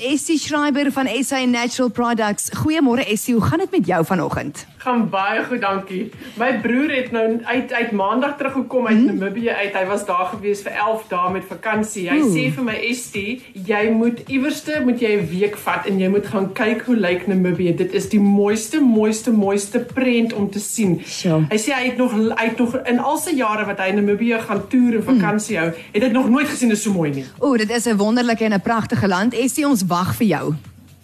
Essie Schreiber van SA Natural Products. Goeiemôre Essie, hoe gaan dit met jou vanoggend? Gaan baie goed, dankie. My broer het nou uit uit Maandag teruggekom uit hmm? Namibië uit. Hy was daar gewees vir 11 dae met vakansie. Hy Oeh. sê vir my Estie, jy moet iewerste moet jy 'n week vat en jy moet gaan kyk hoe lyk Namibië. Dit is die mooiste, mooiste, mooiste prent om te sien. Sure. Hy sê hy het nog hy het nog in al sy jare wat hy in Namibië gaan toer en vakansie hmm. hou, het hy nog nooit gesien dit so mooi nie. Ooh, dit is 'n wonderlike en 'n pragtige land. Estie, ons wag vir jou.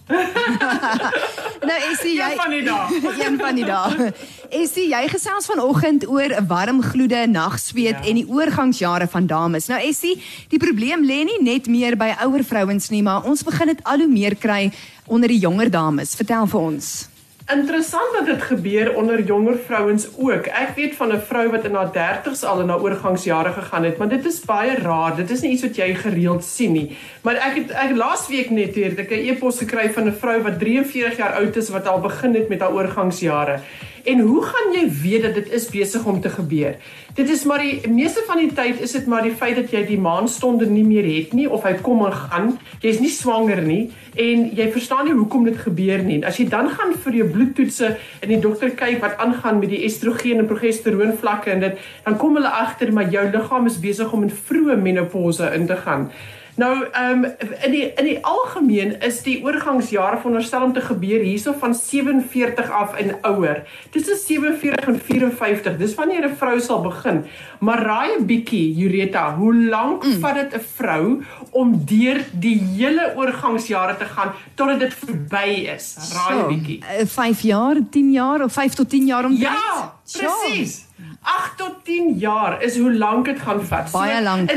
nou Essie, jy een van die dae. een van die dae. Essie, jy gesels vanoggend oor 'n warm gloede, nagsweet ja. en die oorgangsjare van dames. Nou Essie, die probleem lê nie net meer by ouer vrouens nie, maar ons begin dit al hoe meer kry onder die jonger dames. Vertel vir ons. Interessant dat dit gebeur onder jonger vrouens ook. Ek weet van 'n vrou wat in haar 30's al in haar oorgangsjare gegaan het, maar dit is baie raar. Dit is nie iets wat jy gereeld sien nie. Maar ek het ek laasweek net hier 'n e-pos gekry van 'n vrou wat 43 jaar oud is wat al begin het met haar oorgangsjare. En hoe gaan jy weet dat dit is besig om te gebeur? Dit is maar die meeste van die tyd is dit maar die feit dat jy die maanstonde nie meer het nie of hy kom en gaan. Jy's nie swanger nie en jy verstaan nie hoekom dit gebeur nie. As jy dan gaan vir jou bloedtoetse en die dokter kyk wat aangaan met die estrogen en progesteroon vlakke en dit dan kom hulle agter maar jou liggaam is besig om in vroeë menopouse in te gaan. Nou ehm um, in die in die algemeen is die oorgangsjare veronderstel om te gebeur hierso van 47 af en ouer. Dis is 47 en 54. Dis wanneer 'n vrou sal begin. Maar raai 'n bietjie, Jureta, hoe lank mm. vat dit 'n vrou om deur die hele oorgangsjare te gaan totdat dit verby is? Raai 'n bietjie. 5 so, jaar, 10 jaar of 5 tot 10 jaar om Ja, presies. 8 tot 10 jaar is hoe lank dit gaan vat. Baie lank. So,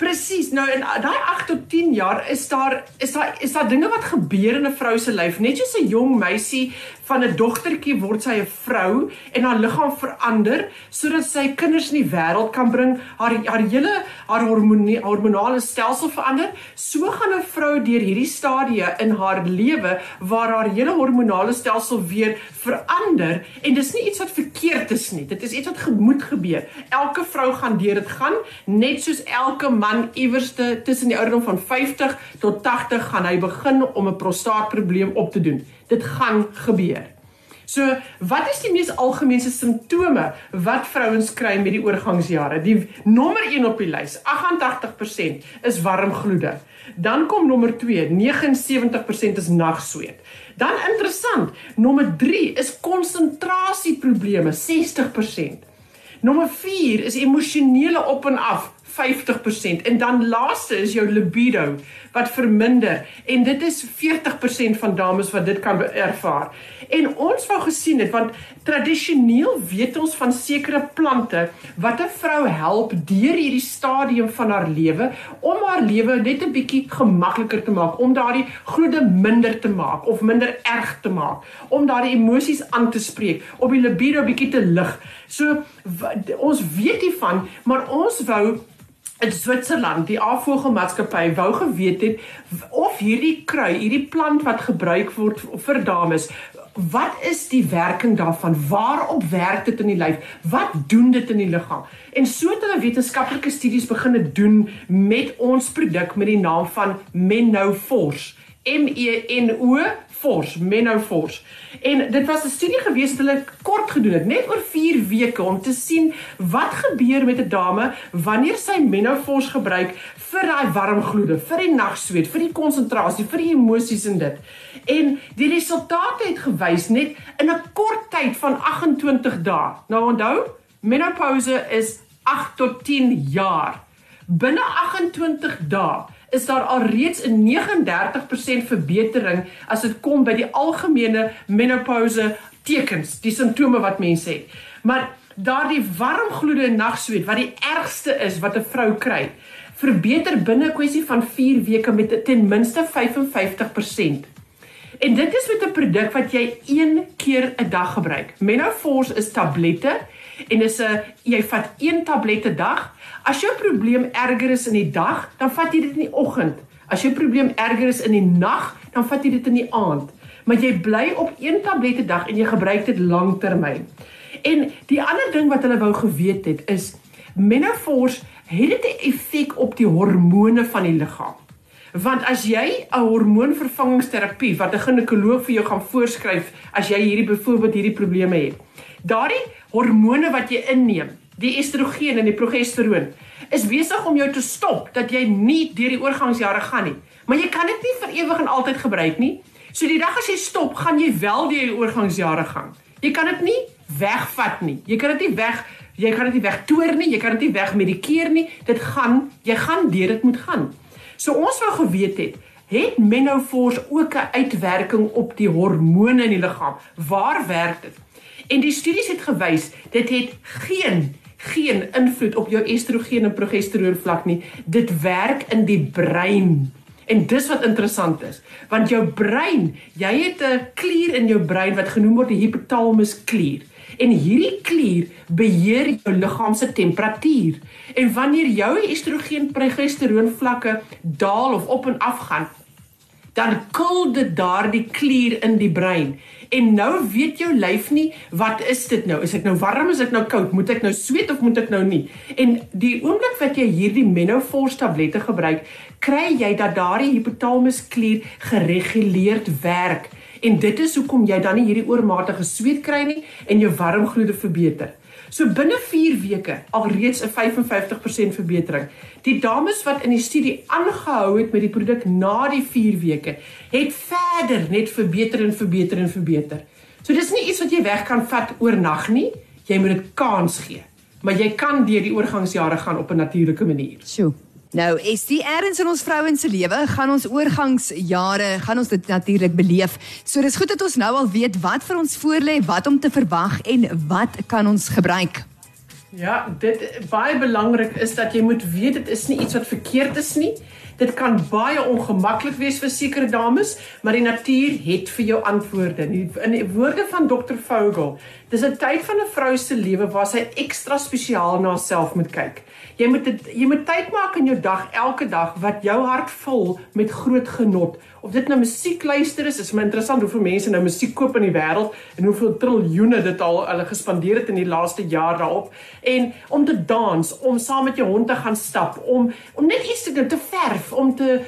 Presies. Nou in daai 8 tot 10 jaar is daar is daar is daar dinge wat gebeur in 'n vrou se lyf. Net soos 'n jong meisie van 'n dogtertjie word sy 'n vrou en haar liggaam verander sodat sy kinders in die wêreld kan bring. Haar haar hele haar hormone hormonale stelsel verander. So gaan 'n vrou deur hierdie stadie in haar lewe waar haar hele hormonale stelsel weer verander en dis nie iets wat verkeerd is nie. Dit is iets wat moet gebeur. Elke vrou gaan deur dit gaan, net soos elke man man iewerste tussen die ouderdom van 50 tot 80 gaan hy begin om 'n prostaatprobleem op te doen. Dit gaan gebeur. So, wat is die mees algemene simptome wat vrouens kry met die oorgangsjare? Die nommer 1 op die lys, 88% is warm gloede. Dan kom nommer 2, 79% is nagsweet. Dan interessant, nommer 3 is konsentrasieprobleme, 60%. Nommer 4 is emosionele op en af 50% en dan laaste is jou libido wat verminder en dit is 40% van dames wat dit kan ervaar. En ons wou gesien het want tradisioneel weet ons van sekere plante wat 'n vrou help deur hierdie stadium van haar lewe om haar lewe net 'n bietjie gemakliker te maak, om daardie gloede minder te maak of minder erg te maak, om daardie emosies aan te spreek, om die libido bietjie te lig. So ons weet hiervan, maar ons wou in Switserland die afvoermaatskappy wou geweet het of hierdie krui, hierdie plant wat gebruik word vir dames, wat is die werking daarvan? Waarop werk dit in die lyf? Wat doen dit in die liggaam? En so het hulle wetenskaplike studies begin doen met ons produk met die naam van Menopause. M E N O Force, Menopause. En dit was 'n studie gewees wat hulle kort gedoen het, net oor 4 weke om te sien wat gebeur met 'n dame wanneer sy Menopause gebruik vir daai warm gloede, vir die nagsweet, vir die konsentrasie, vir die emosies en dit. En die resultate het gewys net in 'n kort tyd van 28 dae. Nou onthou, menopause is 8 tot 10 jaar. Binne 28 dae is daar alreeds 'n 39% verbetering as dit kom by die algemene menopouse tekens, die simptome wat mense het. Maar daardie warm gloede nagsweet wat die ergste is wat 'n vrou kry, verbeter binne 'n kwessie van 4 weke met ten minste 55%. En dit is met 'n produk wat jy een keer 'n dag gebruik. Menopause is tablette en is 'n jy vat een tablet 'n dag. As jou probleem erger is in die dag, dan vat jy dit in die oggend. As jou probleem erger is in die nag, dan vat jy dit in die aand. Maar jy bly op een tablet 'n dag en jy gebruik dit lanktermyn. En die ander ding wat hulle wou geweet het is menopause het dit 'n effek op die hormone van die liggaam. Want as jy 'n hormoonvervangingsterapie wat 'n ginekoloog vir jou gaan voorskryf as jy hierdie byvoorbeeld hierdie probleme het. Daardie hormone wat jy inneem, die estrogen en die progesteroon, is besig om jou te stop dat jy nie deur die oorgangsjare gaan nie. Maar jy kan dit nie vir ewig en altyd gebruik nie. So die dag as jy stop, gaan jy wel deur die oorgangsjare gaan. Jy kan dit nie wegvat nie. Jy kan dit nie weg jy kan dit nie wegtoer nie, jy kan dit nie wegmedikeer nie. Dit gaan, jy gaan deur dit moet gaan. So ons wou geweet het, het menopause ook 'n uitwerking op die hormone in die liggaam? Waar werk dit? En die studies het gewys dit het geen geen invloed op jou estrogen en progesteroon vlak nie. Dit werk in die brein. En dis wat interessant is, want jou brein, jy het 'n klier in jou brein wat genoem word die hypothalamus klier. En hierdie klier beheer jou liggaam se temperatuur. En wanneer jou estrogen progesteroon vlakke daal of op en af gaan, dan koel dit daardie klier in die brein. En nou weet jou lyf nie wat is dit nou? Is ek nou warm, is ek nou koud? Moet ek nou sweet of moet ek nou nie? En die oomblik wat jy hierdie menopause tablette gebruik, kry jy dat daardie hypothalamus klier gereguleerd werk. En dit is hoekom jy dan nie hierdie oormatige sweet kry nie en jou warmgloede verbeter. So binne 4 weke alreeds 'n 55% verbetering. Die dames wat in die studie aangehou het met die produk na die 4 weke, het verder net verbeter en verbeter en verbeter. So dis nie iets wat jy weg kan vat oornag nie. Jy moet dit kans gee. Maar jy kan deur die oorgangsjare gaan op 'n natuurlike manier. Sjoe. Nou, is die erns in ons vrouens se lewe, gaan ons oorgangsjare, gaan ons dit natuurlik beleef. So dis goed dat ons nou al weet wat vir ons voorlê, wat om te verwag en wat kan ons gebruik. Ja, dit baie belangrik is dat jy moet weet dit is nie iets wat verkeerd is nie. Dit kan baie ongemaklik wees vir sekere dames, maar die natuur het vir jou antwoorde. In die woorde van Dr. Vogel, dis 'n tyd van 'n vrou se lewe waar sy ekstra spesiaal na haarself moet kyk. Jy moet dit jy moet tyd maak in jou dag elke dag wat jou hart vul met groot genot. Of dit nou musiek luister is, is my interessant hoeveel mense nou musiek koop in die wêreld en hoeveel triljoene dit al hulle gespandeer het in die laaste jaar daarop. En om te dans, om saam met jou hond te gaan stap, om om net iets te doen, te verf, om te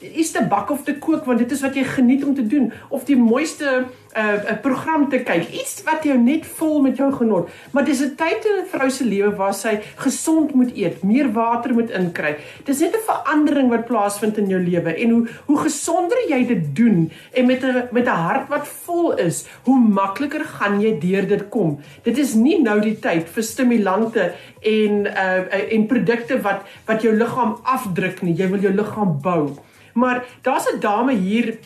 iets te bak of te kook want dit is wat jy geniet om te doen. Of die mooiste 'n uh, uh, program te kyk iets wat jou net vol met jou genot. Maar dis 'n tyd in 'n vrou se lewe waar sy gesond moet eet meer water moet inkry. Dis net 'n verandering wat plaasvind in jou lewe en hoe hoe gesonder jy dit doen en met 'n met 'n hart wat vol is hoe makliker gaan jy deur dit kom. Dit is nie nou die tyd vir stimulante en uh en produkte wat wat jou liggaam afdruk nie. Jy wil jou liggaam bou. Maar daar's 'n dame hier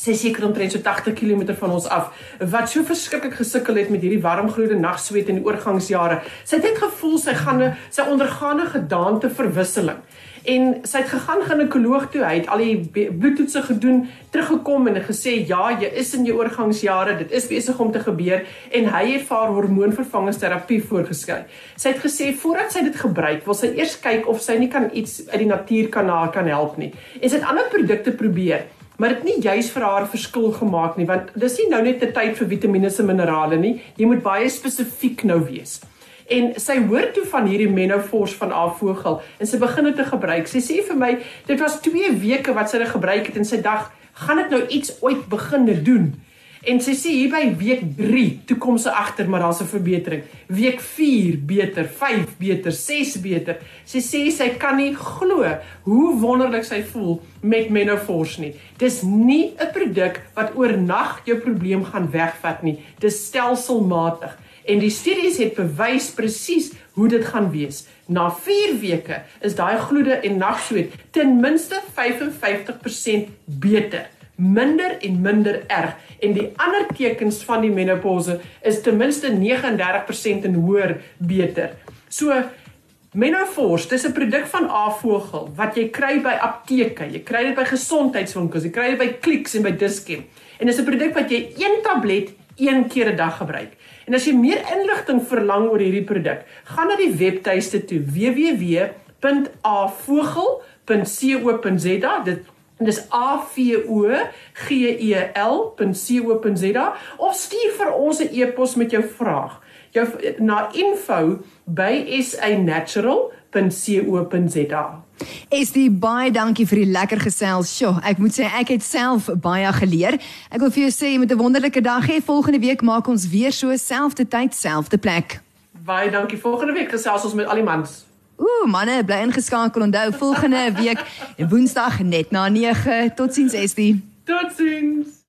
sy seker omtrent so 80 km van ons af wat so verskriklik gesukkel het met hierdie warmgloede nagsweet in die oorgangsjare. Sy het net gevoel sy gaan 'n sy ondergaande gedaante verwisseling. En sy het gegaan ginekoloog toe, hy het al die bloedtoetse gedoen, teruggekom en gesê ja, jy is in jou oorgangsjare, dit is besig om te gebeur en hy het vir haar hormoonvervangingsterapie voorgeskryf. Sy het gesê voordat sy dit gebruik, wil sy eers kyk of sy nie kan iets uit die natuur kan haar kan help nie. En sy het ander produkte probeer maar dit nie juis vir haar verskil gemaak nie want dis nie nou net 'n tyd vir vitamiene en minerale nie. Jy moet baie spesifiek nou wees. En sy hoor toe van hierdie menopause van haar vogel en sy begin dit te gebruik. Sy sê vir my dit was 2 weke wat sy dit gebruik het en sy dag gaan dit nou iets ooit begin doen En sy sê hier by week 3, toe kom sy agter maar daar's 'n verbetering. Week 4 beter, 5 beter, 6 beter. Sy sê sy kan nie glo hoe wonderlik sy voel met menopause nie. Dis nie 'n produk wat oornag jou probleem gaan wegvat nie. Dis stelselmatig. En die studies het bewys presies hoe dit gaan wees. Na 4 weke is daai gloede en nagsweet ten minste 55% beter minder en minder erg en die ander tekens van die menopouse is ten minste 39% en hoër beter. So Menopause, dis 'n produk van Avogel wat jy kry by apteke. Jy kry dit by gesondheidswinkels, jy kry dit by Clicks en by Dischem. En dis 'n produk wat jy een tablet een keer 'n dag gebruik. En as jy meer inligting verlang oor hierdie produk, gaan na die webtuiste toe www.avogel.co.za. Dit En dis A V O G E of stuur vir ons 'n e-pos met jou vraag. Jou na info@sanatural.co.za. Estie, baie dankie vir die lekker gesels. Sjoe, ek moet sê ek het self baie geleer. Ek wil vir jou sê jy moet 'n wonderlike dag hê. Volgende week maak ons weer so selfde tyd, selfde plek. Baie dankie. Volgende week gesels ons met al die mans. Ooh, manne, bly ingeskakel. Onthou volgende week Woensdag net na 9. Totsiens Estie. Totsiens.